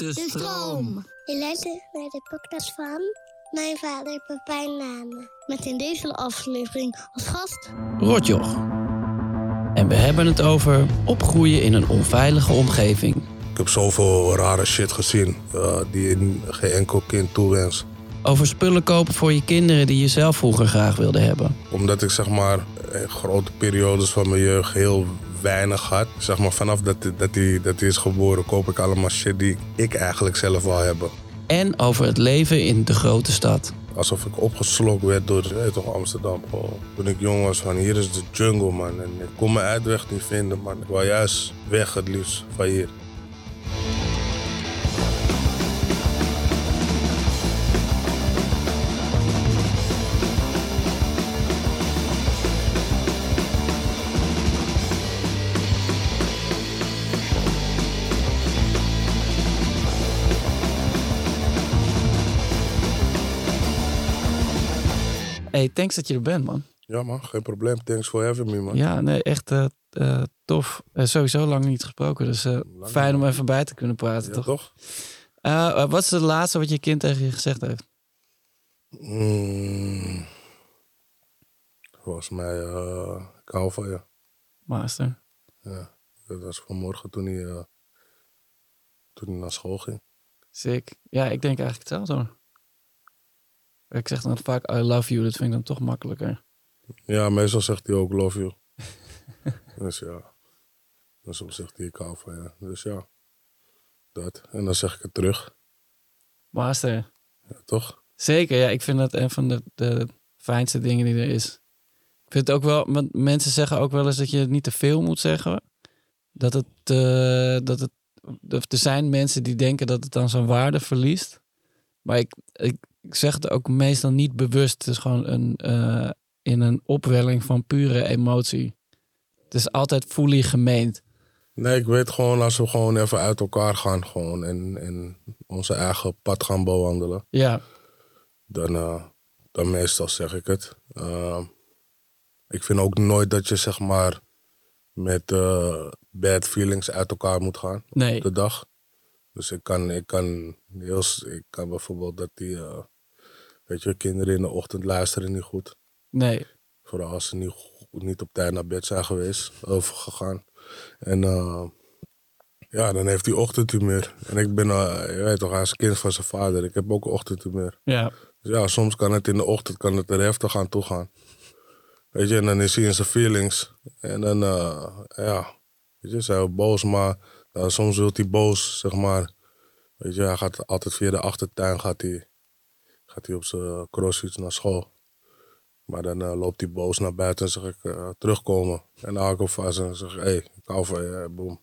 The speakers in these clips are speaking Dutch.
De stroom. Je luistert naar de podcast van mijn vader Pepijn Nane. Met in deze aflevering als gast... Rotjoch. En we hebben het over opgroeien in een onveilige omgeving. Ik heb zoveel rare shit gezien uh, die in geen enkel kind toewens. Over spullen kopen voor je kinderen die je zelf vroeger graag wilde hebben. Omdat ik zeg maar in grote periodes van mijn jeugd heel weinig had. Zeg maar vanaf dat, dat, hij, dat hij is geboren koop ik allemaal shit die ik eigenlijk zelf wil hebben. En over het leven in de grote stad. Alsof ik opgeslokt werd door weet toch, Amsterdam. Gewoon. Toen ik jong was van hier is de jungle man. En ik kon mijn uitweg niet vinden man. Ik wou juist weg het liefst van hier. Hey, thanks dat je er bent, man. Ja man, geen probleem. Thanks for having me man. Ja, nee, echt eh, eh, tof. Eh, sowieso lang niet gesproken, dus fijn om even bij te kunnen praten, Ja, toch? toch? Wat is het laatste wat je kind tegen je gezegd heeft? Mm. Volgens mij, ik hou van je. Master. Ja, dat was vanmorgen toen hij, toen hij naar school ging. Sick. Ja, ik denk eigenlijk hetzelfde hoor. Ik zeg dan vaak I love you, dat vind ik dan toch makkelijker. Ja, meestal zegt hij ook love you. dus ja. En soms zegt hij ik hou van je. Dus ja, dat. En dan zeg ik het terug. Master. Ja, toch? Zeker, ja. Ik vind dat een van de, de fijnste dingen die er is. Ik vind het ook wel, want mensen zeggen ook wel eens dat je het niet te veel moet zeggen. Dat het, eh, dat het, er zijn mensen die denken dat het dan zijn waarde verliest. Maar ik, ik, ik zeg het ook meestal niet bewust. Het is gewoon een, eh, in een opwelling van pure emotie. Het is altijd fully gemeend. Nee, ik weet gewoon als we gewoon even uit elkaar gaan gewoon en, en onze eigen pad gaan bewandelen. Ja, dan, eh, dan meestal zeg ik het. Eh, ik vind ook nooit dat je zeg maar met bad feelings uit elkaar moet gaan nee. op de dag. Dus ik kan, ik kan, heel, s- ik kan bijvoorbeeld dat die, eh, weet je, kinderen in de ochtend luisteren niet goed. Nee. Vooral als ze niet, niet op tijd naar bed zijn geweest, overgegaan. En eh, ja, dan heeft hij ochtendhumeur. En ik ben, je weet toch, een kind van zijn vader. Ik heb ook ochtendhumeur. Ja. Dus ja, soms kan het in de ochtend kan het er heftig aan toe gaan. Weet je, en dan is hij in zijn feelings. En dan, ja, weet je, hij ook boos, maar soms wil hij boos, zeg maar. Weet je, hij gaat altijd via de achtertuin gaat hij, gaat hij op zijn crossfiets naar school. Maar dan eh, loopt hij boos naar buiten en zeg ik, eh, terugkomen. En dan hou ik hem vast en zeg ik, hé, hey, ik hou van je, boem.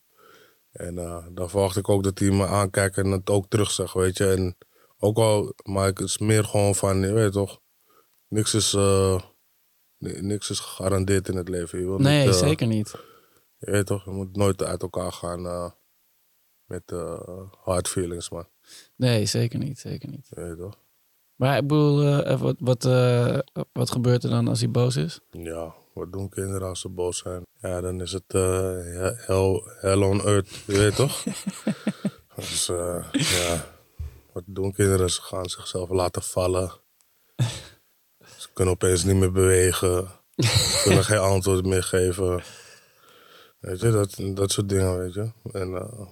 En eh, dan verwacht ik ook dat hij me aankijkt en het ook terug zegt, weet je. En ook al, maar ik- het is meer gewoon van, je weet toch, niks is, ni- niks is gegarandeerd in het leven. Je wil Nee, niet, zeker niet. Je weet toch, je moet nooit uit elkaar gaan met eh, hard feelings, man. Nee, zeker niet. Zeker niet. Weet toch? Maar ik bedoel, eh, wat, wat, eh, wat gebeurt er dan als hij boos is? Ja, wat doen kinderen als ze boos zijn? Ja, dan is het eh, hell, hell on earth, je weet toch? dus ja, wat doen kinderen? Ze gaan zichzelf laten vallen. Ze kunnen opeens niet meer bewegen. Ze kunnen geen antwoord meer geven. Weet je, dat, dat soort dingen, weet je. En eh,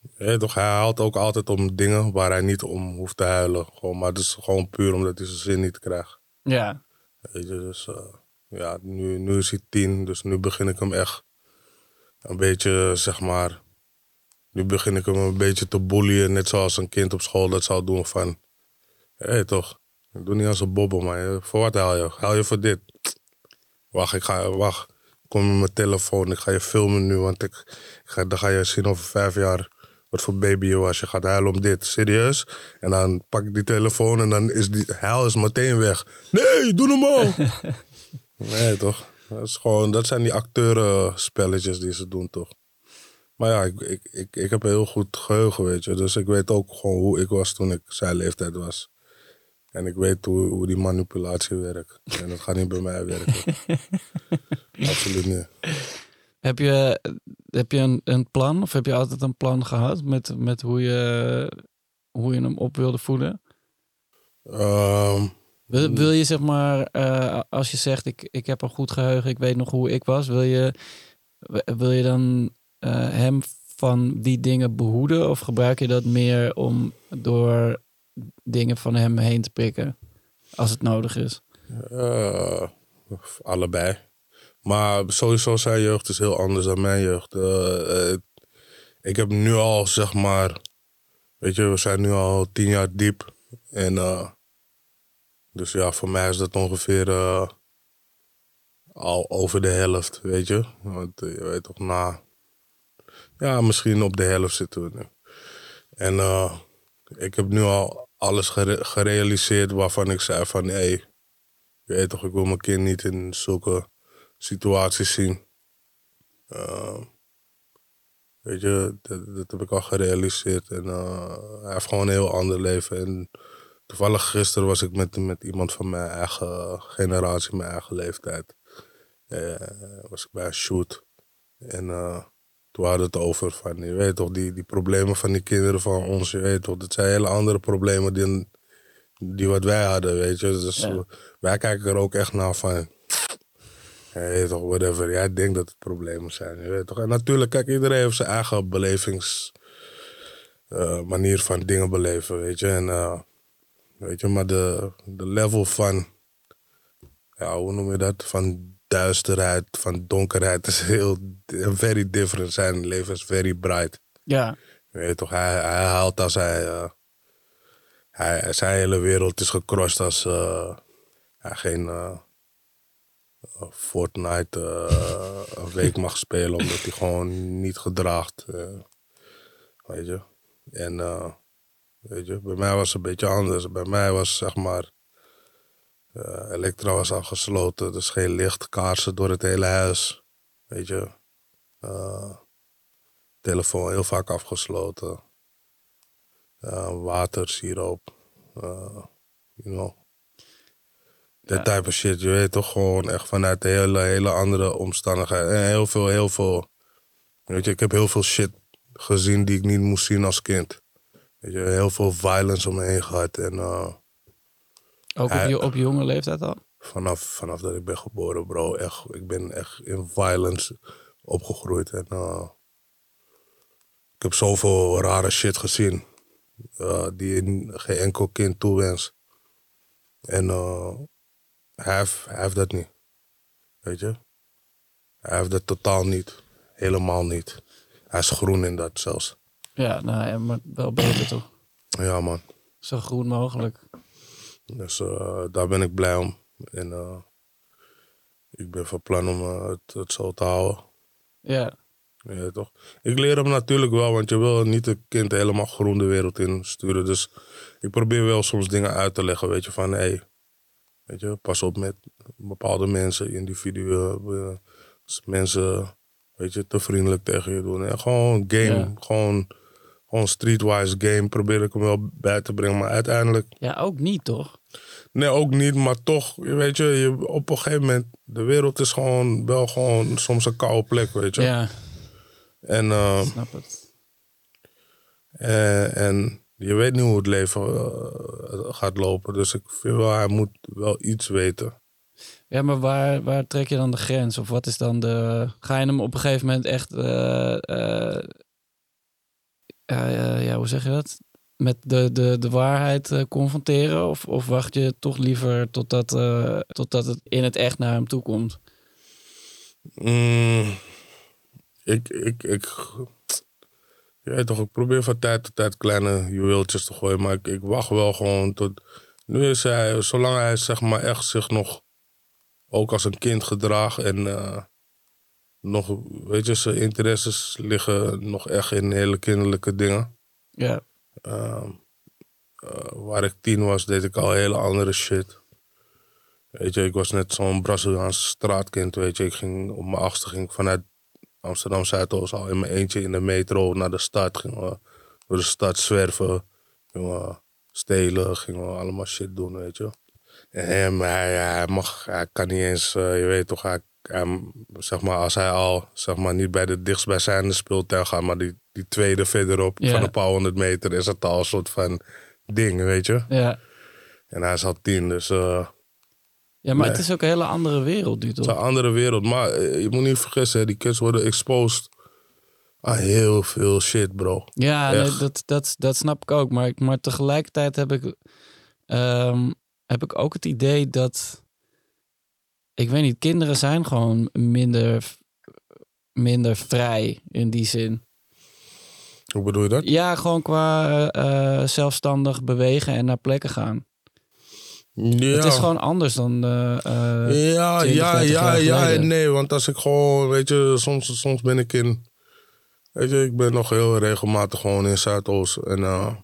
weet toch, hij haalt ook altijd om dingen waar hij niet om hoeft te huilen. Gewoon, maar het is gewoon puur omdat hij zijn zin niet krijgt. Ja. Weet je, dus eh, ja, nu, nu is hij tien, dus nu begin ik hem echt een beetje, zeg maar, nu begin ik hem een beetje te boeien, net zoals een kind op school dat zou doen van, hé toch, ik doe niet als een bobbel, maar eh, voor wat haal je? Haal je voor dit? Wacht, ik ga, wacht, kom met mijn telefoon, ik ga je filmen nu, want ik, ik ga, dan ga je zien over vijf jaar wat voor baby was. Je gaat huilen om dit, serieus. En dan pak ik die telefoon en dan is die huil is meteen weg. Nee, doe normaal. nee, toch? Dat, is gewoon, dat zijn die acteurenspelletjes die ze doen, toch? Maar ja, ik, ik, ik, ik heb een heel goed geheugen, weet je. Dus ik weet ook gewoon hoe ik was toen ik zijn leeftijd was. En ik weet hoe, hoe die manipulatie werkt. En dat gaat niet bij mij werken. Absoluut niet. Heb je, heb je een, een plan of heb je altijd een plan gehad met, met hoe, je, hoe je hem op wilde voeden? Ehm, Wil, wil je zeg maar, eh, als je zegt ik, ik heb een goed geheugen, ik weet nog hoe ik was, wil je, wil je dan eh, hem van die dingen behoeden of gebruik je dat meer om door dingen van hem heen te prikken als het nodig is? Eh, allebei. Maar sowieso zijn jeugd is heel anders dan mijn jeugd. Eh, eh, ik heb nu al, zeg maar... Weet je, we zijn nu al tien jaar diep. En eh, dus ja, voor mij is dat ongeveer al over de helft, weet je. Want je weet toch, na... Ja, misschien op de helft zitten we nu. En ik heb nu al alles gere- gerealiseerd waarvan ik zei van... Hé, hey, je weet toch, ik wil mijn kind niet in zulke situaties zien. Eh, weet je, dat, dat heb ik al gerealiseerd. En eh, hij heeft gewoon een heel ander leven. En toevallig gisteren was ik met, met iemand van mijn eigen generatie, mijn eigen leeftijd. Eh, was ik bij een shoot. En toen hadden we het over van, je weet toch, die, die problemen van die kinderen van ons, je weet toch, dat zijn hele andere problemen die, die wat wij hadden, weet je. Dus Ja. wij kijken er ook echt naar van, je weet toch, whatever. Jij denkt dat het problemen zijn, je toch. En natuurlijk, kijk, iedereen heeft zijn eigen belevings... eh, manier van dingen beleven, weet je. En, eh, weet je, maar de, de level van... Ja, hoe noem je dat? Van duisterheid, van donkerheid is heel... Very different. Zijn leven is very bright. Ja, Je weet toch, hij, hij haalt als hij, eh, hij... Zijn hele wereld is gecrossed als hij geen Fortnite eh, een week mag spelen. Omdat hij gewoon niet gedraagt. eh, weet je. En eh, weet je, bij mij was het een beetje anders. Bij mij was zeg maar... Elektra was al gesloten, dus geen licht, kaarsen door het hele huis. Weet je. Telefoon heel vaak afgesloten. Water, siroop. You know. Dat Ja. type shit. Je weet toch gewoon echt vanuit hele, hele andere omstandigheden. En heel veel, heel veel. Weet je, ik heb heel veel shit gezien die ik niet moest zien als kind. Weet je, heel veel violence om me heen gehad. En uh, ook op, je, op jonge leeftijd al? vanaf, vanaf dat ik ben geboren, bro. Echt, ik ben echt in violence opgegroeid. En uh, ik heb zoveel rare shit gezien. uh, die je geen enkel kind toewens. En hij, heeft, hij heeft dat niet. Weet je? Hij heeft dat totaal niet. Helemaal niet. Hij is groen in dat zelfs. Ja, nou ja, maar wel beter toch? Ja, man. Zo groen mogelijk. Dus eh, daar ben ik blij om. En eh, ik ben van plan om eh, het, het zo te houden. Ja, Ja, toch? Ik leer hem natuurlijk wel, want je wil niet een kind helemaal groen de wereld in sturen. Dus ik probeer wel soms dingen uit te leggen, weet je, van hé, hey, weet je, pas op met bepaalde mensen, individuen, eh, als mensen, weet je, te vriendelijk tegen je doen. En gewoon game, Ja. gewoon, gewoon streetwise game probeer ik hem wel bij te brengen. Maar uiteindelijk, ja ook niet toch? nee, ook niet, maar toch, weet je, je, op een gegeven moment, de wereld is gewoon wel gewoon soms een koude plek, weet je. Ja, En, eh, snap het. En, en je weet niet hoe het leven eh, gaat lopen. Dus ik vind wel, hij moet wel iets weten. Ja, maar waar, waar trek je dan de grens? Of wat is dan de... Ga je hem op een gegeven moment echt... eh, eh, ja, hoe zeg je dat? Met de, de, de waarheid confronteren? Of, of wacht je toch liever totdat, totdat het in het echt naar hem toe komt? Mm, ik, ik, ik, weet toch, ik probeer van tijd tot tijd kleine juweeltjes te gooien. Maar ik, ik wacht wel gewoon tot... Nu is hij, zolang hij zeg maar echt zich nog ook als een kind gedraagt. En, eh, nog, weet je, zijn interesses liggen nog echt in hele kinderlijke dingen. Ja. Ehm, eh, waar ik tien was, deed ik al hele andere shit. Weet je, ik was net zo'n Braziliaans straatkind, weet je. Ik ging op mijn achtste ging ik vanuit Amsterdam Zuidoost al in mijn eentje in de metro naar de stad. Gingen we door de stad zwerven. Gingen we stelen, gingen we allemaal shit doen, weet je. En hem, hij, hij, mag, hij kan niet eens, eh, je weet toch, hij, hij- zeg maar, als hij al zeg maar, niet bij de dichtstbijzijnde speeltuin gaat, maar die, die tweede verderop Ja. van een paar honderd meter, is het al een soort van ding, weet je. Ja. En hij is al tien, dus eh, Ja, maar Nee. het is ook een hele andere wereld nu, het is toch? een andere wereld. Maar eh, je moet niet vergissen, die kids worden exposed aan heel veel shit, bro. Ja, nee, dat, dat, dat snap ik ook. Maar, maar tegelijkertijd heb ik, ehm, heb ik ook het idee dat... Ik weet niet, kinderen zijn gewoon minder, minder vrij in die zin. Hoe bedoel je dat? Ja, gewoon qua eh, eh, zelfstandig bewegen en naar plekken gaan. Ja. Het is gewoon anders dan... eh, eh, ja, 20, ja, 30 ja, ja en nee. Want als ik gewoon, weet je, soms, soms ben ik in... Weet je, ik ben nog heel regelmatig gewoon in Zuidoost. En eh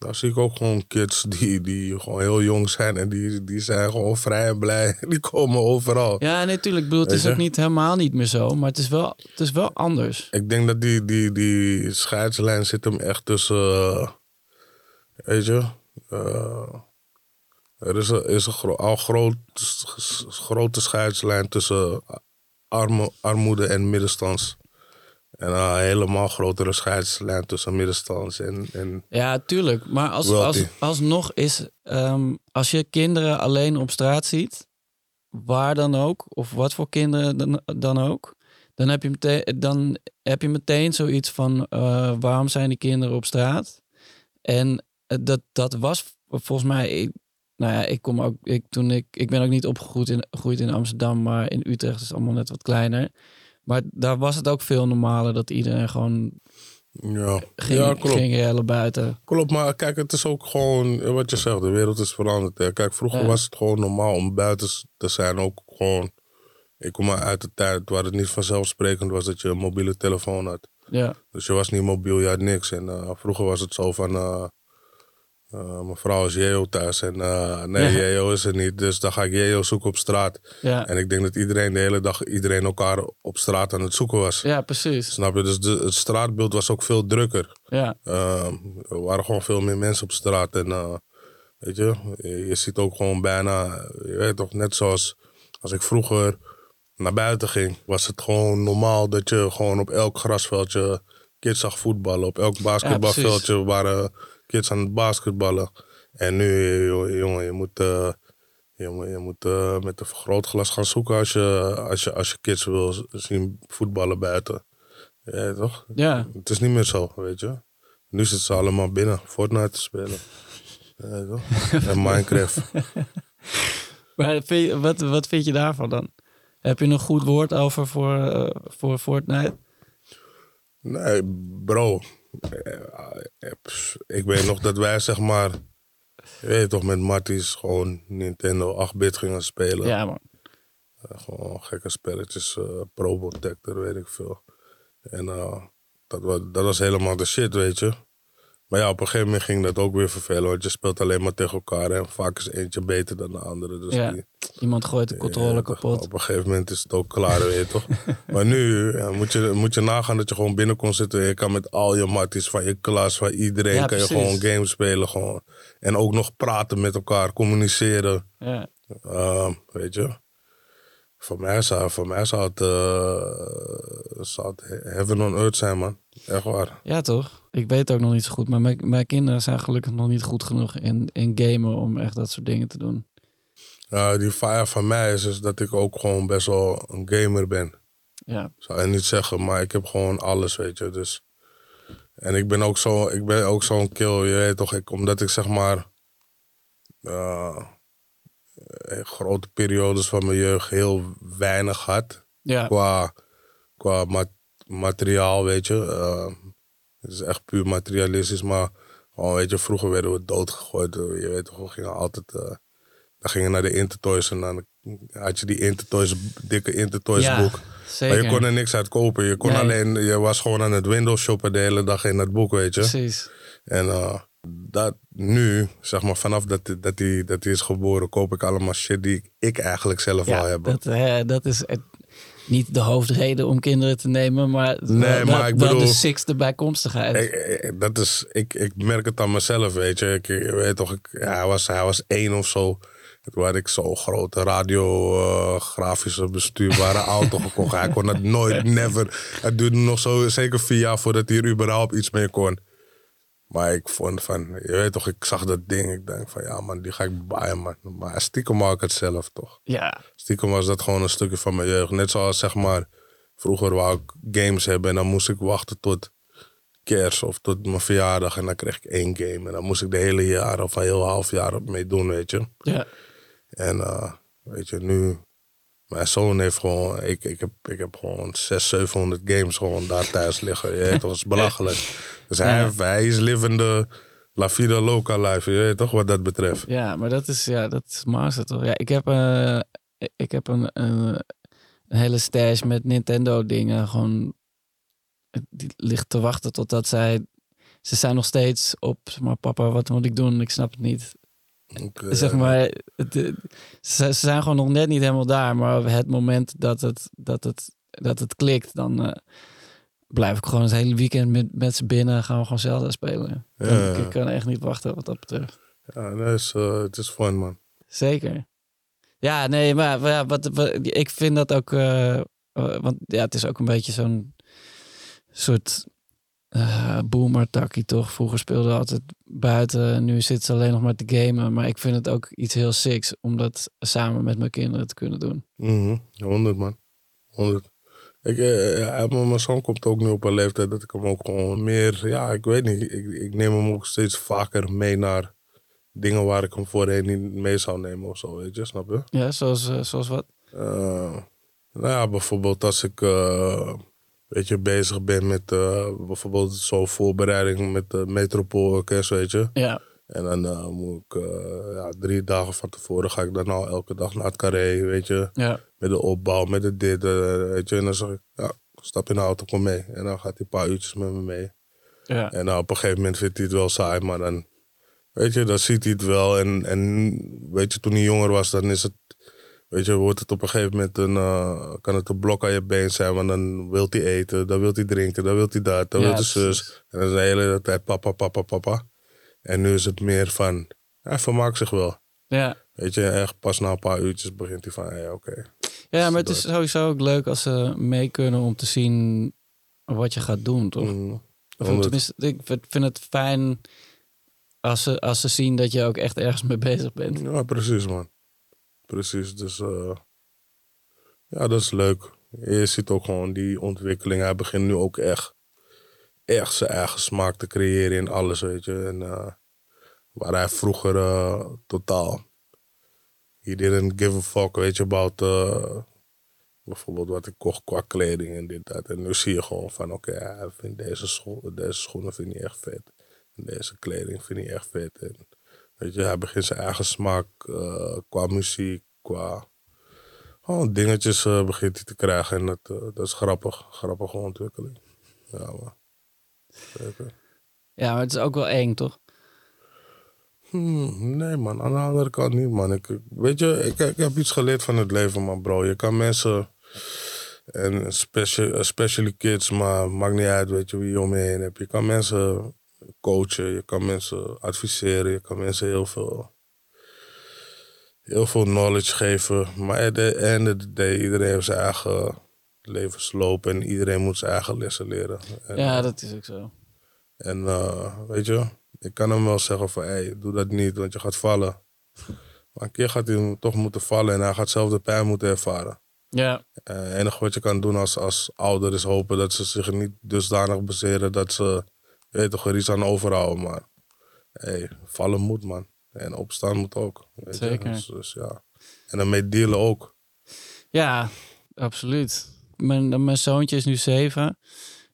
daar zie ik ook gewoon kids die, die gewoon heel jong zijn. En die, die zijn gewoon vrij en blij. Die komen overal. Ja, natuurlijk. Ik bedoel, het is ook niet helemaal niet meer zo. Maar het is wel, het is wel anders. Ik denk dat die, die, die scheidslijn zit hem echt tussen... weet je... er is, een, is een gro- al groot, grote scheidslijn tussen arme, armoede en middenstands. En een helemaal grotere scheidslijn tussen middenstands en... en Ja, tuurlijk. Maar als, Wealthy. als, alsnog is... ehm, als je kinderen alleen op straat ziet... waar dan ook... of wat voor kinderen dan, dan ook... Dan heb, je meteen, dan heb je meteen zoiets van... eh, waarom zijn die kinderen op straat? En eh, dat, dat was volgens mij... Nou ja, ik kom ook... Ik, toen ik, ik ben ook niet opgegroeid in, gegroeid in Amsterdam... maar in Utrecht is het allemaal net wat kleiner... Maar daar was het ook veel normaler dat iedereen gewoon ja. ging, ja, klopt. ging rellen buiten. Klopt, maar kijk, het is ook gewoon wat je zegt, de wereld is veranderd. Hè. Kijk, vroeger Ja. was het gewoon normaal om buiten te zijn. Ook gewoon, ik kom maar uit de tijd waar het niet vanzelfsprekend was dat je een mobiele telefoon had. Ja, Dus je was niet mobiel, je had niks. En eh, vroeger was het zo van, eh, eh, mijn vrouw is Jeo thuis en eh, nee. Jeo is er niet. Dus dan ga ik Jeo zoeken op straat. ja. En ik denk dat iedereen de hele dag, iedereen elkaar op straat aan het zoeken was. ja precies. Snap je? Dus de, het straatbeeld was ook veel drukker. Ja, Ehm, er waren gewoon veel meer mensen op straat. En eh, weet je, je, je ziet ook gewoon bijna, je weet toch, net zoals als ik vroeger naar buiten ging, was het gewoon normaal dat je gewoon op elk grasveldje kids zag voetballen. Op elk basketbalveldje waren kids aan het basketballen. En nu, jongen, je moet, eh, je moet, je moet eh, met een vergrootglas gaan zoeken als je, als, je, als je kids wil zien voetballen buiten. Ja, toch? ja. Het is niet meer zo, weet je. Nu zitten ze allemaal binnen Fortnite te spelen. Ja, toch? En Minecraft. Maar vind je- wat, wat vind je daarvan dan? Heb je een goed woord over voor, eh, voor Fortnite? Nee, bro. Eh, eh, Ik weet nog dat wij, zeg maar... Je weet toch, met Marties gewoon Nintendo 8-bit gingen spelen. Ja, man. Eh, gewoon gekke spelletjes. eh Probotector, weet ik veel. En dat, was, dat was helemaal de shit, weet je. Maar ja, op een gegeven moment ging dat ook weer vervelen. Want je speelt alleen maar tegen elkaar. En vaak is eentje beter dan de andere. Dus Ja, die- Iemand gooit de controle Ja, kapot. Op een gegeven moment is het ook klaar, weet je toch? Maar nu ja, moet, je, moet je nagaan dat je gewoon binnen kon zitten. Je kan met al je matties van je klas, van iedereen, kan je gewoon games spelen. Gewoon. En ook nog praten met elkaar, communiceren. Ja. Ehm, weet je? Voor mij zou, voor mij zou het, eh, zou het heaven on earth zijn, man. Echt waar. ja, toch? Ik weet ook nog niet zo goed. Maar mijn, mijn kinderen zijn gelukkig nog niet goed genoeg in, in gamen om echt dat soort dingen te doen. Ja, die fire van mij is, is dat ik ook gewoon best wel een gamer ben. Ja, zou je niet zeggen, maar ik heb gewoon alles, weet je. Dus. En ik ben ook zo, ik ben ook zo'n kill, je weet toch, ik, omdat ik zeg maar eh, grote periodes van mijn jeugd heel weinig had ja. qua, qua ma- materiaal, weet je. Eh, het is echt puur materialistisch, maar gewoon, weet je, vroeger werden we doodgegooid. Je weet toch, we gingen altijd, eh dan gingen naar de Intertoys en dan had je die Intertoys, dikke Intertoys Ja, boek. zeker. Maar je kon er niks uit kopen. Je, kon Nee. alleen, je was gewoon aan het windows shoppen de hele dag in het boek, weet je. Precies. En eh, dat nu, zeg maar, vanaf dat, dat, hij, dat is geboren, koop ik allemaal shit die ik, ik eigenlijk zelf al heb. dat, eh, dat is niet de hoofdreden om kinderen te nemen, maar, Nee, wel, maar ik wel bedoel- de sixte bijkomstigheid. Ik, dat is, ik, ik merk het aan mezelf, weet je. Ik, weet toch, ik, ja, hij, was, hij was één of zo. Toen had ik zo'n grote radiografische bestuurbare auto gekocht. Hij kon het nooit, never. Het duurde nog zo zeker vier jaar voordat hij er überhaupt iets mee kon. Maar ik vond van, je weet toch, ik zag dat ding. Ik denk van, ja man, die ga ik baaien man. Maar stiekem maak ik het zelf toch. ja, Stiekem was dat gewoon een stukje van mijn jeugd. Net zoals zeg maar, vroeger wou ik games hebben en dan moest ik wachten tot kerst of tot mijn verjaardag en dan kreeg ik één game. En dan moest ik de hele jaar of een heel half jaar op mee doen, weet je. ja. En eh, weet je, nu, mijn zoon heeft gewoon, ik, ik, heb, ik heb gewoon 600, 700 games gewoon daar thuis liggen. Je weet toch, dat is belachelijk. Dus hij, Ja. hij is livende La Vida Loca life, je weet toch, wat dat betreft. Ja, maar dat is, ja, dat is master toch? Ja, ik heb, eh, ik heb een, een, een hele stash met Nintendo dingen. Gewoon, die ligt te wachten totdat zij... Ze zijn nog steeds op, maar papa, wat moet ik doen? Ik snap het niet. Eh, Zeg maar, het, eh, ze, ze zijn gewoon nog net niet helemaal daar. Maar op het moment dat het, dat het, dat het klikt, dan eh, blijf ik gewoon het hele weekend met, met ze binnen. Gaan we gewoon Zelda spelen. Ja. Ik, ik kan echt niet wachten wat dat betreft. Ja, dat is, eh, het is fun, man. Zeker. Ja, nee, maar ja, wat, wat, ik vind dat ook. want ja, het is ook een beetje zo'n soort eh boomer takkie toch? Vroeger speelde altijd buiten. en Nu zit ze alleen nog maar te gamen. Maar ik vind het ook iets heel sick om dat samen met mijn kinderen te kunnen doen. Mhm, 100 man. 100. Ik, eh, maar mijn zoon komt ook nu op een leeftijd dat ik hem ook gewoon meer, ja, ik weet niet. Ik, ik neem hem ook steeds vaker mee naar dingen waar ik hem voorheen niet mee zou nemen of zo, weet je, snap je? Ja, zoals, eh, zoals wat? Eh, nou ja, bijvoorbeeld als ik, eh weet je, bezig ben met eh, bijvoorbeeld zo'n voorbereiding met de Metropoolorkest, weet je. Ja, En dan eh, moet ik, eh, ja, drie dagen van tevoren ga ik dan al elke dag naar het carré, weet je. ja, Met de opbouw, met de dit, weet je. En dan zeg ik, ja, stap in de auto, kom mee. En dan gaat hij een paar uurtjes met me mee. ja. En dan op een gegeven moment vindt hij het wel saai, maar dan, weet je, dan ziet hij het wel. En, en weet je, toen hij jonger was, dan is het, weet je, wordt het op een gegeven moment een, eh, kan het een blok aan je been zijn. Want dan wil hij eten, dan wil hij drinken, dan wil hij dat, dan Ja, wil hij zus. En dan is de hele tijd papa, papa, papa. En nu is het meer van, hij vermaakt zich wel. ja. Weet je, echt pas na een paar uurtjes begint hij van, hé, oké. Ja, maar het is sowieso ook leuk als ze mee kunnen om te zien wat je gaat doen, toch? Mm. Of tenminste, ik vind het fijn als ze, als ze zien dat je ook echt ergens mee bezig bent. Ja, precies, man. Precies, dus eh, ja, dat is leuk. Je ziet ook gewoon die ontwikkeling. Hij begint nu ook echt, echt zijn eigen smaak te creëren in alles, weet je. En eh, waar hij vroeger eh, totaal, he didn't give a fuck, weet je, about bijvoorbeeld wat ik kocht qua kleding en dit, dat. En nu zie je gewoon van, oké, hij vindt deze, scho deze schoenen vind hij echt vet. En deze kleding vind hij echt vet. En, Weet je, hij begint zijn eigen smaak eh, qua muziek, qua gewoon dingetjes eh, begint hij te krijgen. En dat, eh, dat is grappig, grappige ontwikkeling. Ja. Zeker. Ja, maar het is ook wel eng, toch? Hmm, nee, man. Aan de andere kant niet, man. Ik, ik- weet je, ik, ik heb iets geleerd van het leven, man, bro. Je kan mensen, en special, especially kids, maar maakt niet uit, weet je, wie je om je heen hebt. Je kan mensen coachen, je kan mensen adviseren, je kan mensen heel veel, heel veel knowledge geven. Maar at the end of the day, iedereen heeft zijn eigen levensloop en iedereen moet zijn eigen lessen leren. En, Ja, dat is ook zo. en eh, weet je, ik kan hem wel zeggen van, hey, doe dat niet, want je gaat vallen. Maar een keer gaat hij toch moeten vallen en hij gaat zelf de pijn moeten ervaren. Ja, Eh, Het enige wat je kan doen als, als ouder is hopen dat ze zich niet dusdanig baseren dat ze, je weet toch, er iets aan overhouden. Maar hey, vallen moet, man. En opstaan moet ook. Weet je? Zeker. Dus, dus ja. En daarmee dealen ook. ja absoluut. Mijn, mijn zoontje is nu zeven.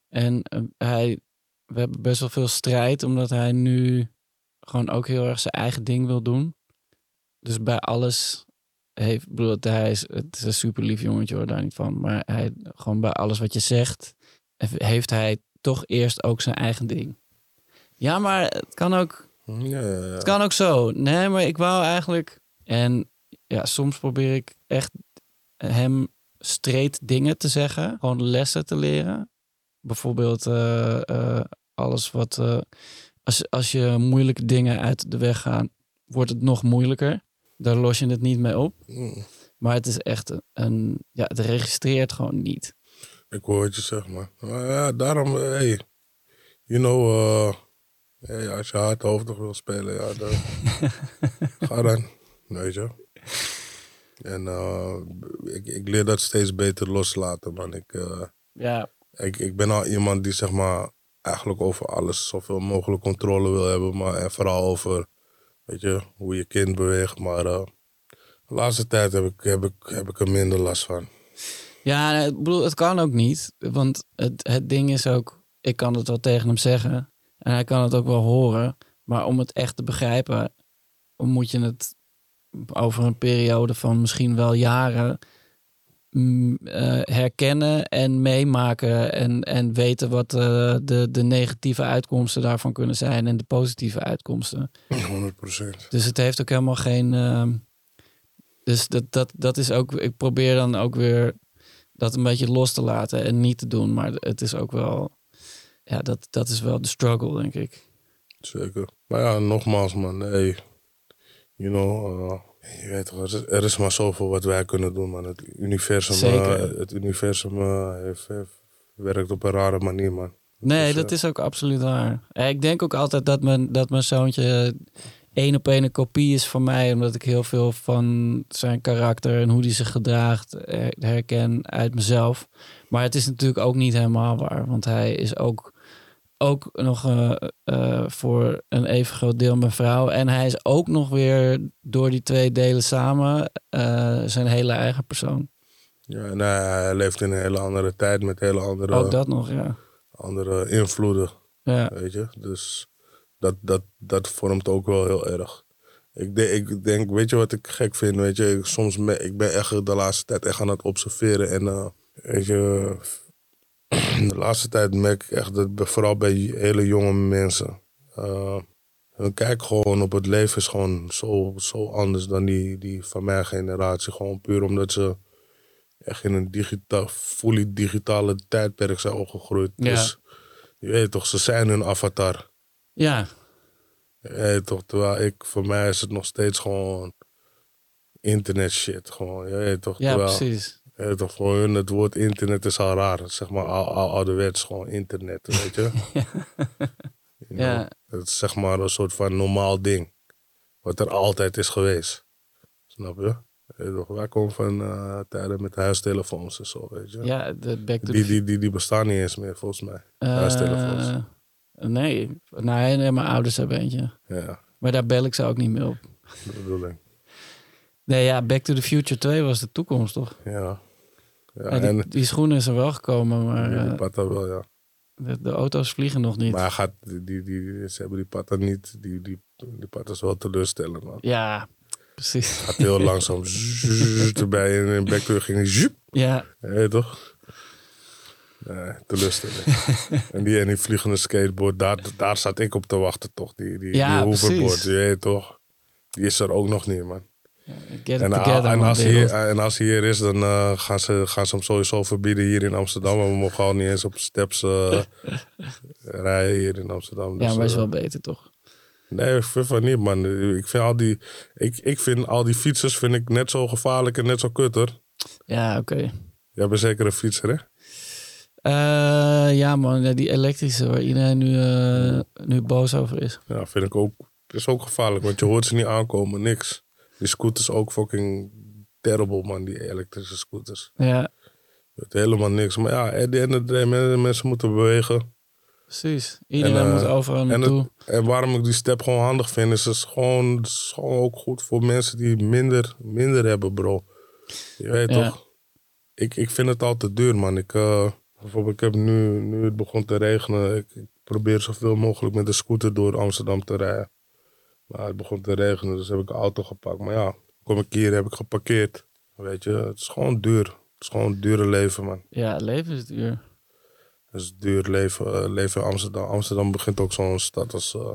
En eh, hij, we hebben best wel veel strijd, omdat hij nu gewoon ook heel erg zijn eigen ding wil doen. Dus bij alles heeft, ik bedoel, hij is, het is een super lief jongetje hoor, daar niet van. Maar hij, gewoon bij alles wat je zegt, heeft hij toch eerst ook zijn eigen ding. Ja, maar het kan ook, Ja, ja, ja. het kan ook zo. Nee, maar ik wou eigenlijk, en ja, soms probeer ik echt hem streed dingen te zeggen, gewoon lessen te leren. Bijvoorbeeld eh, eh, alles wat, eh, als, als je moeilijke dingen uit de weg gaat, wordt het nog moeilijker. Daar los je het niet mee op. Mm. Maar het is echt een, een ja, het registreert gewoon niet. Ik hoor wat je zegt, man. Maar ja, daarom, eh, hey, you know, eh, hey, als je hardhoofdig wil spelen, ja, dan ga dan, weet je. En eh, ik, ik leer dat steeds beter loslaten, man. Ik, eh, Ja, ik, ik ben al iemand die, zeg maar, eigenlijk over alles zoveel mogelijk controle wil hebben. Maar en vooral over, weet je, hoe je kind beweegt. Maar eh, de laatste tijd heb ik, heb, ik, heb ik er minder last van. Ja ik bedoel, het kan ook niet. Want het, het ding is ook, ik kan het wel tegen hem zeggen. En hij kan het ook wel horen. Maar om het echt te begrijpen, moet je het over een periode van misschien wel jaren mm, eh, herkennen en meemaken. En, en weten wat eh, de, de negatieve uitkomsten daarvan kunnen zijn en de positieve uitkomsten. 100 procent. Dus het heeft ook helemaal geen. ehm, dus dat, dat, dat is ook. Ik probeer dan ook weer dat een beetje los te laten en niet te doen. Maar het is ook wel. Ja, dat, dat is wel de struggle, denk ik. Zeker. Maar ja, nogmaals man, hey, you know, uh, je weet toch, er is- maar zoveel wat wij kunnen doen man. Het universum, eh, het universum eh, heeft, heeft- werkt op een rare manier man. Nee, Dus, dat eh, is ook absoluut waar. Eh, Ik denk ook altijd dat mijn, dat mijn zoontje één op één een kopie is van mij. Omdat ik heel veel van zijn karakter en hoe hij zich gedraagt herken uit mezelf. Maar het is natuurlijk ook niet helemaal waar. Want hij is ook, ook nog eh, eh, voor een even groot deel mijn vrouw. En hij is ook nog weer door die twee delen samen eh, zijn hele eigen persoon. Ja, en hij leeft in een hele andere tijd met hele andere, Ook dat nog, ja. andere invloeden, Ja, weet je. Dus dat, dat, dat vormt ook wel heel erg. Ik, de- ik denk, weet je wat ik gek vind? Weet je, ik, soms me, ik ben echt de laatste tijd echt aan het observeren. En weet je, de laatste tijd merk ik echt dat vooral bij hele jonge mensen. eh, hun kijk gewoon op het leven is gewoon zo, zo anders dan die, die van mijn generatie. Gewoon puur omdat ze echt in een digita fully digitale tijdperk zijn opgegroeid. Ja. Dus je weet toch, ze zijn hun avatar. Ja, toch, terwijl ik, voor mij is het nog steeds gewoon internet shit. Gewoon, toch, ja terwijl, precies. toch, voor hun het woord internet is al raar. Zeg maar, al, al ouderwets gewoon internet, weet je. You know, Ja. Het is zeg maar een soort van normaal ding. Wat er altijd is geweest. Snap je? Toch, wij komen van eh, tijden met huistelefoons en zo, weet je. Ja, de back to Die, die, die, die bestaan niet eens meer, volgens mij. Eh, Huistelefoons. Nee, nee, nee, mijn ouders hebben eentje. Ja, Maar daar bel ik ze ook niet meer op. dat bedoel ik. Nee, ja, Back to the Future 2 was de toekomst, toch? Ja. Ja, Ja, die, en die schoenen is er wel gekomen, maar die, die eh, patta wel, ja. de, de auto's vliegen nog niet. Maar gaat, die, die, die, ze hebben die patta niet, die, die, die patta is wel teleurstellend, man. Ja, precies. Gaat heel langzaam erbij en in backward ging hij zoep. Ja, Ja, toch? Nee, teleurstellend. en, die, en die vliegende skateboard, daar, daar zat ik op te wachten, toch? Die, die, Ja, die hoverboard, je weet toch? Die is er ook nog niet, man. get En, together, en, man, als wereld. en als hij hier is, dan eh, gaan, ze, gaan ze hem sowieso verbieden hier in Amsterdam. Maar we mogen al niet eens op steps eh, rijden hier in Amsterdam. Ja, Dus, maar is eh, wel beter, toch? Nee, ik vind van niet, man. Ik vind al die, ik, ik vind al die fietsers vind ik net zo gevaarlijk en net zo kutter. Ja, oké. Jij bent zeker een fietser, hè? Eh, ja, man, die elektrische waar iedereen nu, eh, nu boos over is. Ja, vind ik ook. is ook gevaarlijk, want je hoort ze niet aankomen, niks. Die scooters ook fucking terrible, man, die elektrische scooters. Ja, Je hoort helemaal niks. Maar ja, at the end of the day, men- mensen moeten bewegen. precies. Iedereen En, eh, moet overal En, naartoe. het, en waarom ik die step gewoon handig vind, is het gewoon, het is gewoon ook goed voor mensen die minder, minder hebben, bro. Je weet Ja. toch? Ik, ik vind het al te duur, man. Ik, bijvoorbeeld, ik heb nu, nu het begon te regenen, ik, ik probeer zoveel mogelijk met de scooter door Amsterdam te rijden. Maar het begon te regenen, dus heb ik een auto gepakt. Maar ja, kom ik hier, heb ik geparkeerd. Weet je, het is gewoon duur. Het is gewoon een dure leven, man. Ja, leven is duur. Het is duur leven, eh, leven in Amsterdam. Amsterdam begint ook zo'n stad als eh,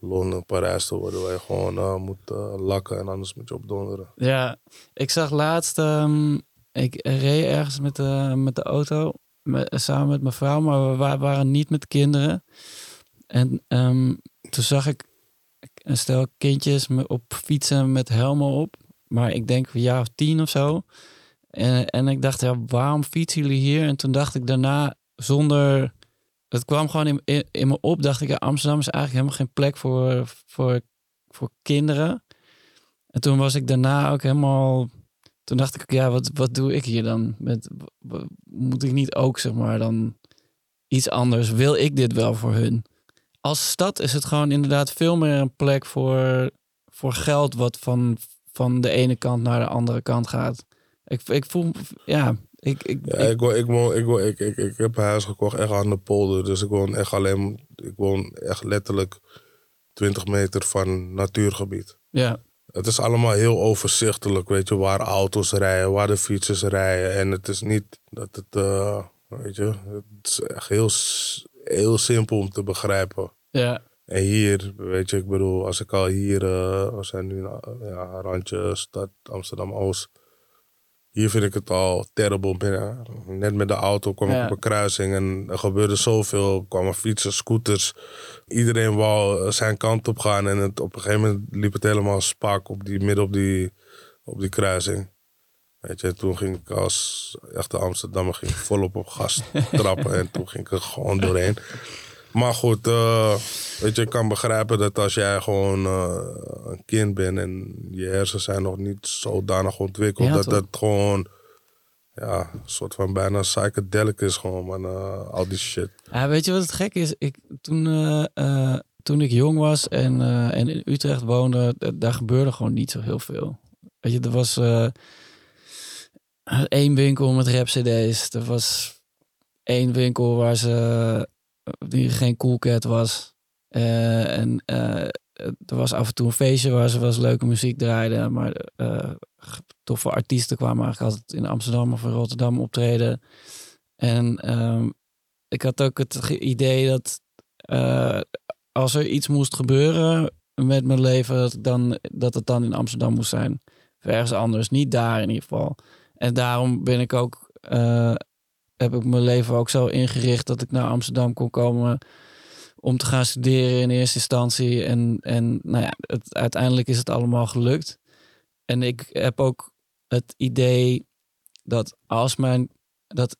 Londen, Parijs te worden. Waar je gewoon eh, moet lakken en anders moet je opdonderen. Ja, ik zag laatst, ehm, ik reed ergens met de, met de auto met, samen met mijn vrouw, maar we wa- waren niet met kinderen. En ehm, toen zag ik een stel kindjes op fietsen met helmen op. Maar ik denk een jaar of tien of zo. En, en ik dacht, ja, waarom fietsen jullie hier? En toen dacht ik daarna, zonder... Het kwam gewoon in, in, in me op, dacht ik, Amsterdam is eigenlijk helemaal geen plek voor, voor, voor kinderen. En toen was ik daarna ook helemaal... Toen dacht ik, ja, wat, wat doe ik hier dan? Met, moet ik niet ook, zeg maar, dan iets anders? Wil ik dit wel voor hun? Als stad is het gewoon inderdaad veel meer een plek voor, voor geld... wat van, van de ene kant naar de andere kant gaat. Ik, ik voel, ja, ik, ik, Ja, ik- ik, woon, ik, woon, ik, woon, ik, ik, ik heb een huis gekocht echt aan de polder. Dus ik woon echt alleen, ik woon echt letterlijk 20 meter van natuurgebied. ja, Het is allemaal heel overzichtelijk, weet je, waar auto's rijden, waar de fietsers rijden. En het is niet dat het, eh, weet je, het is echt heel, heel simpel om te begrijpen. ja, En hier, weet je, ik bedoel, als ik al hier, eh, we zijn nu ja, randje stad Amsterdam-Oost. Hier vind ik het al terrible binnen. Net met de auto kwam Ja. ik op een kruising en er gebeurde zoveel. Er kwamen fietsers, scooters. Iedereen wou eh, zijn kant op gaan en het, op een gegeven moment liep het helemaal spak op die, midden op die, op die kruising. Weet je, toen ging ik als echte Amsterdammer ging volop op gas trappen en toen ging ik er gewoon doorheen. Maar goed, eh, weet je, ik kan begrijpen dat als jij gewoon eh, een kind bent en je hersens zijn nog niet zodanig ontwikkeld, Ja, dat toch? dat gewoon, ja, een soort van bijna psychedelic is gewoon, man, eh, al die shit. Ja, weet je wat het gek is? Ik, toen, toen ik jong was en, en in Utrecht woonde, daar gebeurde gewoon niet zo heel veel. Weet je, er was één winkel met rap cd's. Er was één winkel waar ze, die geen cool cat was. Eh, en eh, er was af en toe een feestje waar ze eens leuke muziek draaiden. Maar eh toffe artiesten kwamen eigenlijk altijd in Amsterdam of in Rotterdam optreden. En ehm, ik had ook het idee dat eh, als er iets moest gebeuren met mijn leven, dat, ik dan, dat het dan in Amsterdam moest zijn. Of ergens anders, niet daar in ieder geval. En daarom ben ik ook, eh, heb ik mijn leven ook zo ingericht dat ik naar Amsterdam kon komen om te gaan studeren in eerste instantie. En, en nou ja, het, uiteindelijk is het allemaal gelukt. En ik heb ook het idee dat als mijn, dat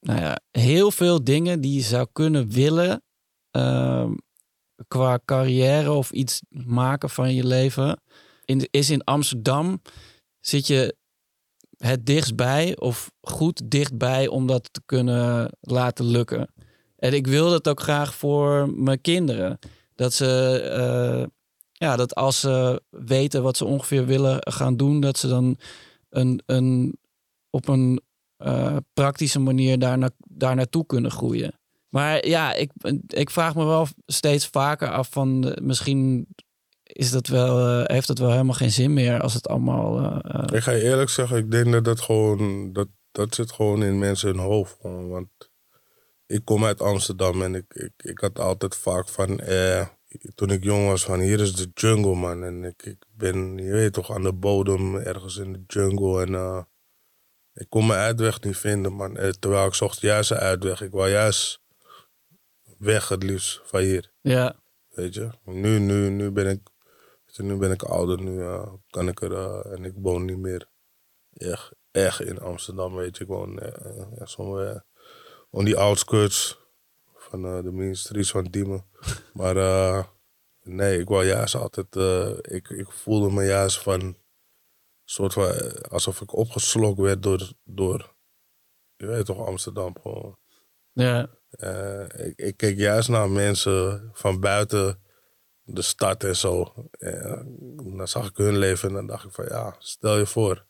nou ja, heel veel dingen die je zou kunnen willen ehm, qua carrière of iets maken van je leven, in, is in Amsterdam zit je het dichtstbij of goed dichtbij om dat te kunnen laten lukken. En ik wil dat ook graag voor mijn kinderen. Dat ze, eh, ja, dat als ze weten wat ze ongeveer willen gaan doen, dat ze dan een, een, op een eh, praktische manier daar, daar naartoe kunnen groeien. Maar ja, ik, ik vraag me wel steeds vaker af van misschien is dat wel, eh, heeft dat wel helemaal geen zin meer als het allemaal. eh, eh, Ik ga je eerlijk zeggen, ik denk dat dat gewoon, dat, dat zit gewoon in mensen hun hoofd. Gewoon, want ik kom uit Amsterdam en ik, ik, ik had altijd vaak van, eh, toen ik jong was, van hier is de jungle man. En ik, ik ben, je weet toch, aan de bodem, ergens in de jungle. En ik kon mijn uitweg niet vinden, man. Terwijl ik zocht juist een uitweg. Ik wou juist weg het liefst van hier. ja, Weet je, nu, nu, nu ben ik, je, nu ben ik ouder, nu eh, kan ik er, eh, en ik woon niet meer echt, echt in Amsterdam, weet je. Ik woon ja, somewhere on die outskirts van de main streets van Diemen. maar nee, ik wou juist altijd, ik, ik voelde me juist van, soort van, alsof ik opgeslokt werd door, door, je weet toch, Amsterdam gewoon. ja, ik, ik keek juist naar mensen van buiten de stad en zo. Dan zag ik hun leven en dan dacht ik van ja, stel je voor.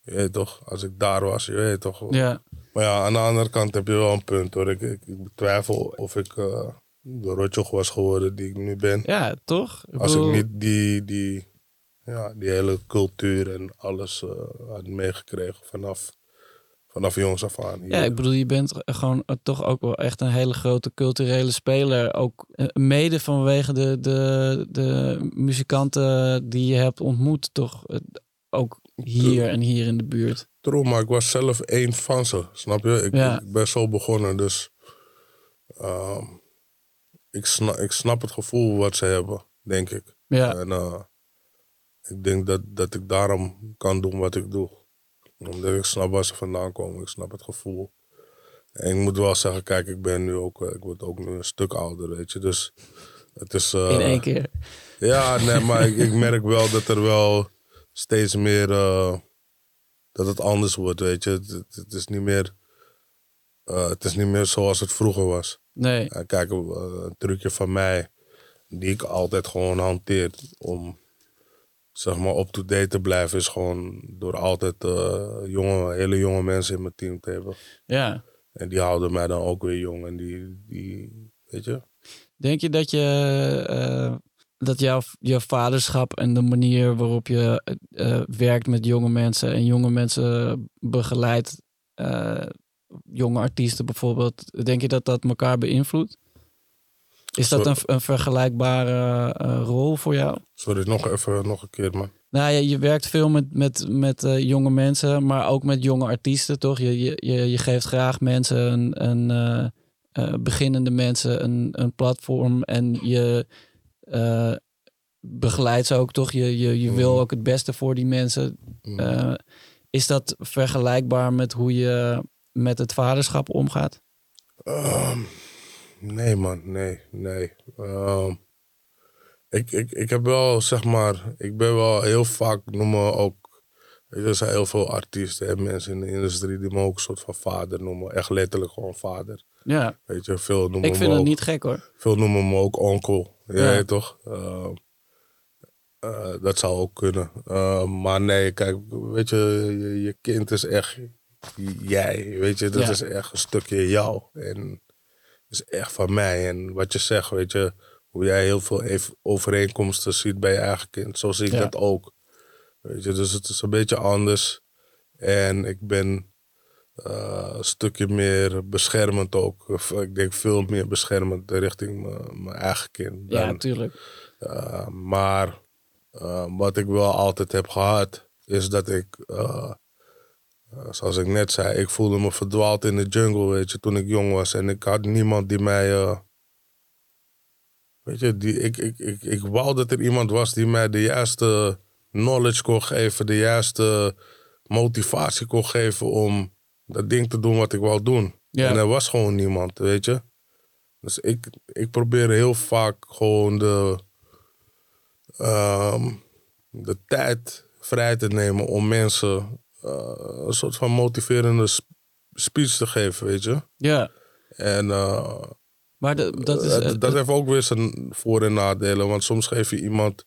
Je weet toch, als ik daar was, je weet toch. ja, Maar ja, aan de andere kant heb je wel een punt hoor. Ik, ik, ik betwijfel of ik eh, de rotjoch was geworden die ik nu ben. ja, toch? Als ik niet die, die ja, die hele cultuur en alles eh, had meegekregen vanaf, vanaf jongs af aan. Ja, ik bedoel, je bent gewoon toch ook wel echt een hele grote culturele speler. Ook eh, mede vanwege de, de, de muzikanten die je hebt ontmoet, toch? Eh, Ook hier en hier in de buurt. True, maar ik was zelf één van ze, snap je? Ik, Ja. ik ben zo begonnen, dus ehm, ik, snap, ik snap het gevoel wat ze hebben, denk ik. Ja, En eh, ik denk dat, dat ik daarom kan doen wat ik doe. Omdat ik snap waar ze vandaan komen, ik snap het gevoel. En ik moet wel zeggen, kijk, ik ben nu ook, eh, ik word ook nu een stuk ouder, weet je. Dus het is... eh, in één keer. Ja, nee, maar ik, ik merk wel dat er wel steeds meer. eh, dat het anders wordt, weet je. Het, het- het is niet meer. het is niet meer zoals het vroeger was. Nee, kijk, een trucje van mij. die ik altijd gewoon hanteer. om. Zeg maar up-to-date te blijven. is gewoon door altijd eh, jonge, hele jonge mensen in mijn team te hebben. ja. En die houden mij dan ook weer jong. En die. die weet je. Denk je dat je eh, dat jouw, jouw vaderschap en de manier waarop je eh, werkt met jonge mensen en jonge mensen begeleidt, jonge artiesten bijvoorbeeld, denk je dat dat elkaar beïnvloedt? Is dat een, een vergelijkbare eh, rol voor jou? Sorry, nog even nog een keer, man. Nou ja, je werkt veel met, met, met eh, jonge mensen, maar ook met jonge artiesten, toch? Je, je, je, je geeft graag mensen, een, een, eh, beginnende mensen, een, een platform en je begeleidt ze ook, toch? Je, je, je wil Mhm. ook het beste voor die mensen. Mm. Is dat vergelijkbaar met hoe je met het vaderschap omgaat? Ehm, nee, man, nee, nee. Ehm, ik, ik, ik heb wel, zeg maar, ik ben wel heel vaak, noemen ook, weet je, er zijn heel veel artiesten en mensen in de industrie die me ook een soort van vader noemen. Echt letterlijk gewoon vader. Ja, Weet je, veel noemen ik me vind het ook, niet gek hoor. Veel noemen me ook onkel. Ja, toch? Ehm, eh, dat zou ook kunnen. Ehm, maar nee, kijk, weet je, je, je kind is echt jij. Weet je, dat Ja. is echt een stukje jou. En is echt van mij. En wat je zegt, weet je, hoe jij heel veel overeenkomsten ziet bij je eigen kind, zo zie ik Ja. dat ook. Weet je, dus het is een beetje anders. En ik ben eh, een stukje meer beschermend ook. Ik denk veel meer beschermend richting mijn- eigen kind. Ja, dan- tuurlijk. uh, maar uh, wat ik wel altijd heb gehad, is dat ik, uh, zoals ik net zei, ik voelde me verdwaald in de jungle, weet je, toen ik jong was. En ik had niemand die mij, uh, weet je, die, ik, ik, ik, ik wou dat er iemand was die mij de juiste knowledge kon geven, de juiste motivatie kon geven om dat ding te doen wat ik wou doen. En er was gewoon niemand, weet je. Dus ik, ik probeer heel vaak gewoon de, ehm, de tijd vrij te nemen om mensen eh, een soort van motiverende sp- speech te geven, weet je. Ja, En eh, maar de- dat is... dat, eh, dat heeft ook weer zijn voor- en nadelen. Want soms geef je iemand,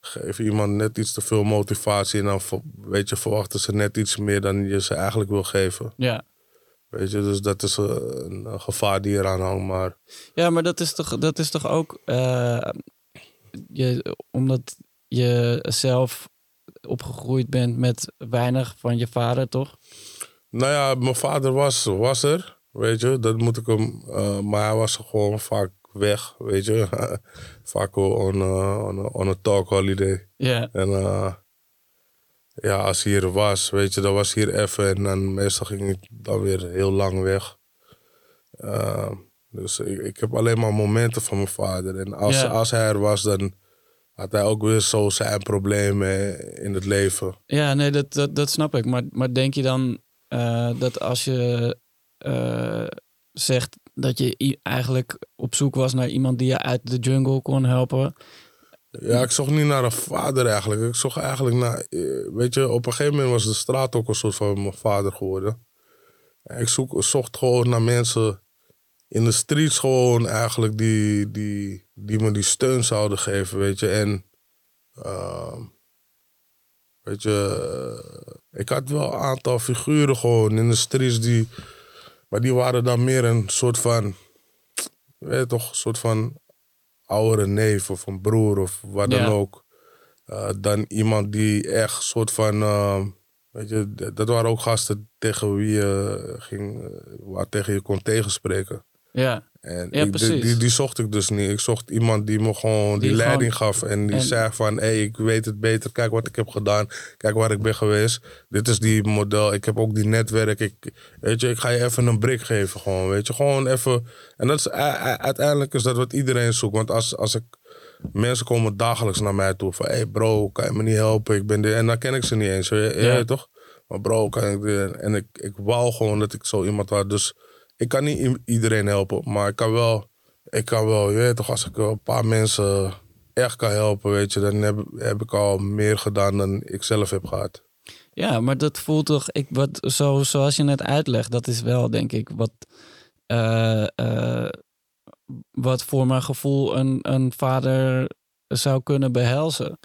geef je iemand net iets te veel motivatie. En dan weet je, verwachten ze net iets meer dan je ze eigenlijk wil geven. ja. Weet je, dus dat is een, een gevaar die eraan hangt. Maar Ja, maar dat is toch, dat is toch ook je, omdat je zelf opgegroeid bent met weinig van je vader, toch? Nou ja, mijn vader was, was er, weet je. Dat moet ik hem... eh, maar hij was gewoon vaak weg, weet je. vaak on, eh, on, a- on a talk holiday. Ja, En eh, ja, als hij hier was, weet je, dan was hij hier even. En dan meestal ging ik dan weer heel lang weg. Dus ik, ik heb alleen maar momenten van mijn vader. En als, als hij er was, dan had hij ook weer zo zijn problemen in het leven. ja nee, dat, dat, dat snap ik. Maar, maar denk je dan eh, dat als je eh, zegt dat je eigenlijk op zoek was naar iemand die je uit de jungle kon helpen? Ja, ik zocht niet naar een vader eigenlijk. Ik zocht eigenlijk naar... eh, Weet je, op een gegeven moment was de straat ook een soort van mijn vader geworden. En Ik zoek, zocht gewoon naar mensen in de streets gewoon eigenlijk die, die, die me die steun zouden geven, weet je. En... ehm, weet je, eh, ik had wel een aantal figuren gewoon in de streets die... Maar die waren dan meer een soort van... Weet je toch, een soort van oudere neef of een broer of wat Ja. dan ook. eh, dan iemand die echt soort van. eh, weet je, dat waren ook gasten tegen wie je ging, eh, waar tegen je kon tegenspreken. Ja, En Ja, ik, die, precies. die, die zocht ik dus niet. Ik zocht iemand die me gewoon die, Die leiding gewoon- gaf. En die en- zei van, hé, hey, ik weet het beter. Kijk wat ik heb gedaan. Kijk waar ik ben geweest. Dit is die model. Ik heb ook die netwerk. Ik, weet je, ik ga je even een brik geven gewoon. Weet je, gewoon even. En dat is, uiteindelijk is dat wat iedereen zoekt. Want als, als ik... Mensen komen dagelijks naar mij toe van... Hé hey bro, kan je me niet helpen? Ik ben dit. En dan ken ik ze niet eens. weet je, Ja. ja. toch? Maar bro, kan ik dit? En ik, ik wou gewoon dat ik zo iemand had. Dus ik kan niet iedereen helpen. Maar ik kan wel... Ik kan wel, je weet toch, als ik een paar mensen echt kan helpen, weet je, dan heb, heb ik al meer gedaan dan ik zelf heb gehad. Ja, maar dat voelt toch, ik, wat, zo, zoals je net uitlegt, dat is wel denk ik wat, eh, eh, wat voor mijn gevoel een, een vader zou kunnen behelzen.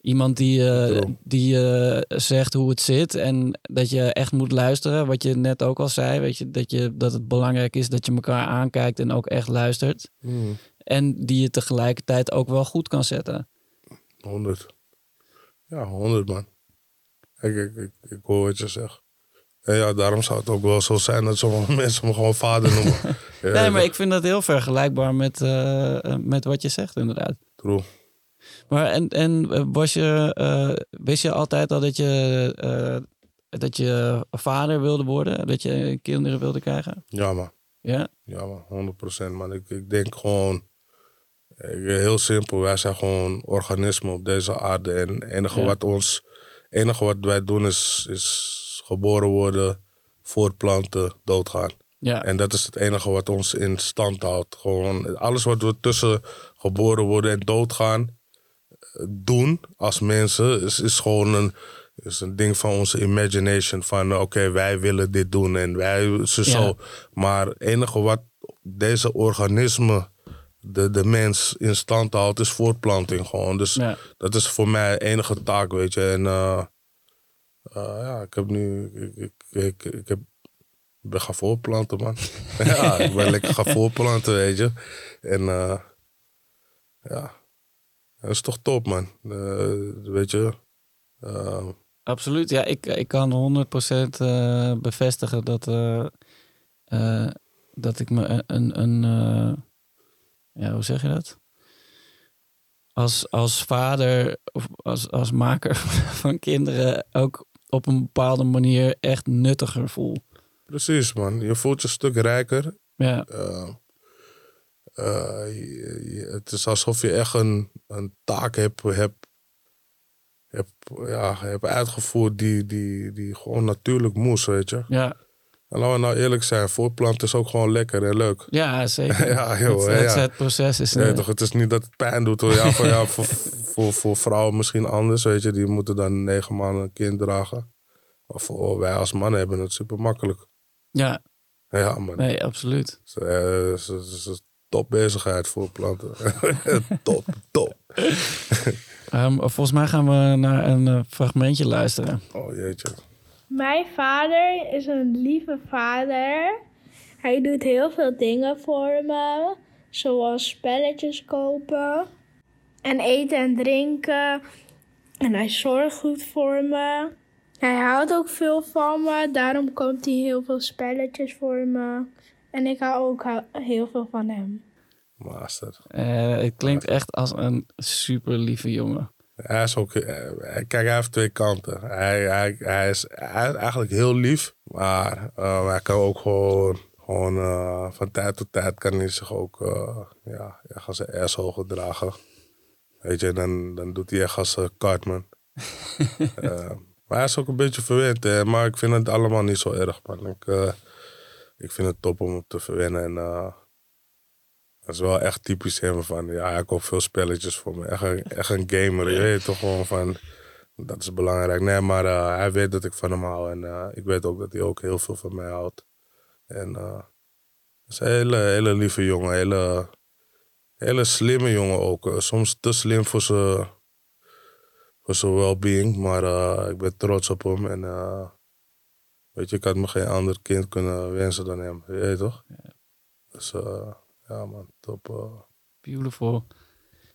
Iemand die, eh, die eh, zegt hoe het zit en dat je echt moet luisteren. Wat je net ook al zei, weet je, dat, je, dat het belangrijk is dat je elkaar aankijkt en ook echt luistert. En die je tegelijkertijd ook wel goed kan zetten. 100. Ja, 100 man. Ik, ik, ik, ik hoor wat je zegt. En ja, daarom zou het ook wel zo zijn dat sommige mensen me gewoon vader noemen. Nee, maar ik vind dat heel vergelijkbaar met, eh, met wat je zegt, inderdaad. True. Maar en, en eh, was je, eh, wist je altijd al dat je, eh, dat je vader wilde worden? Dat je kinderen wilde krijgen? Ja man. Ja? Ja man, 100% man. Ik, ik denk gewoon, heel simpel, wij zijn gewoon organismen op deze aarde. En het enige Ja. wat ons, enige wat wij doen is, is geboren worden, voortplanten, doodgaan. Ja. En dat is het enige wat ons in stand houdt. Gewoon alles wat we tussen geboren worden en doodgaan doen als mensen, is, is gewoon een, is een ding van onze imagination. Van eh, oké, wij willen dit doen en wij zo. Ja. zo. Maar het enige wat deze organismen, de, de mens in stand houdt, is voortplanting gewoon. Dus Ja. dat is voor mij de enige taak, weet je. En eh, eh, ja, ik heb nu, ik, ik, ik, ik heb ik ben gaan voorplanten, man. ja, ik ben lekker gaan voorplanten, weet je. En ja, dat is toch top, man. Eh, weet je. eh, Absoluut. Ja, ik, ik kan 100% eh, bevestigen dat, dat ik me een, een, ja, hoe zeg je dat? Als, als vader of als, als maker van kinderen ook op een bepaalde manier echt nuttiger voel. precies, man. Je voelt je een stuk rijker. Ja, je- je- het is alsof je echt een, een taak hebt, hebt, hebt, ja, hebt uitgevoerd die, die, die gewoon natuurlijk moest, weet je. ja, En laten we nou eerlijk zijn, voorplanten is ook gewoon lekker en leuk. ja zeker. Ja, joh, het, het, ja. het proces is... Nee, eh, toch, het is niet dat het pijn doet. Hoor. Ja, voor, ja, voor, voor, voor vrouwen misschien anders, weet je. Die moeten dan negen maanden een kind dragen. Maar voor wij als mannen hebben het super makkelijk. ja, Ja, man. nee, absoluut. Een top bezigheid voor planten. top, top. Ehm, volgens mij gaan we naar een eh, fragmentje luisteren. Oh jeetje. Mijn vader is een lieve vader. Hij doet heel veel dingen voor me, zoals spelletjes kopen en eten en drinken. En hij zorgt goed voor me. Hij houdt ook veel van me, daarom koopt hij heel veel spelletjes voor me. En ik hou ook heel veel van hem. Master. Eh, het klinkt echt als een super lieve jongen. Hij is ook... eh, Kijk, hij heeft twee kanten. Hij, hij, hij, is, hij is eigenlijk heel lief. Maar eh, hij kan ook gewoon... Gewoon eh, van tijd tot tijd kan hij zich ook... eh ja, echt als een asshole gedragen. Weet je, dan, dan doet hij echt als uh, Cartman. Eh, maar hij is ook een beetje verwend. Hè? Maar ik vind het allemaal niet zo erg, man. Ik, eh, ik vind het top om hem te verwennen. En eh, dat is wel echt typisch hem van... Ja, hij koopt veel spelletjes voor me. Echt een, echt een gamer. Je weet toch gewoon van... Dat is belangrijk. Nee, maar eh, hij weet dat ik van hem hou. En eh, ik weet ook dat hij ook heel veel van mij houdt. En het is een hele, hele lieve jongen. Hele, hele slimme jongen ook. Soms te slim voor zijn voor zijn well-being. Maar ik ben trots op hem. En weet je, ik had me geen ander kind kunnen wensen dan hem. Je weet toch? Dus eh, ja man, top. eh. Beautiful.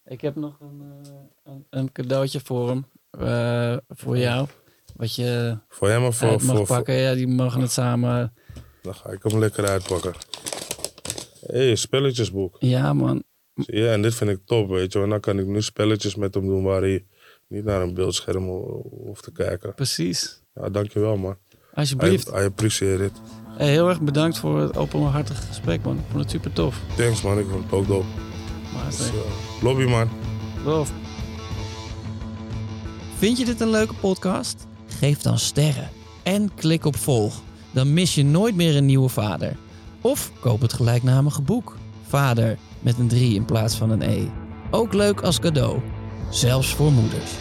Ik heb nog een, eh, een, een cadeautje voor hem. voor jou. Wat je Voor hem of voor, mag voor, voor- pakken. Ja, die mogen het samen. Dan ga ik hem lekker uitpakken. Hé, hey, spelletjesboek. Ja, man. Je, en dit vind ik top, weet je. Want dan kan ik nu spelletjes met hem doen waar hij niet naar een beeldscherm ho- hoeft te kijken. Precies. Ja, dankjewel, man. Alsjeblieft. hij apprecieert het. Hey, heel erg bedankt voor het openhartige gesprek, man. Ik vond het super tof. Thanks, man. Ik vond het ook dope. Dus, eh, lobby, man. Love. Vind je dit een leuke podcast? Geef dan sterren en klik op volg. Dan mis je nooit meer een nieuwe vader. Of koop het gelijknamige boek. Vader met een 3 in plaats van een E. Ook leuk als cadeau. Zelfs voor moeders.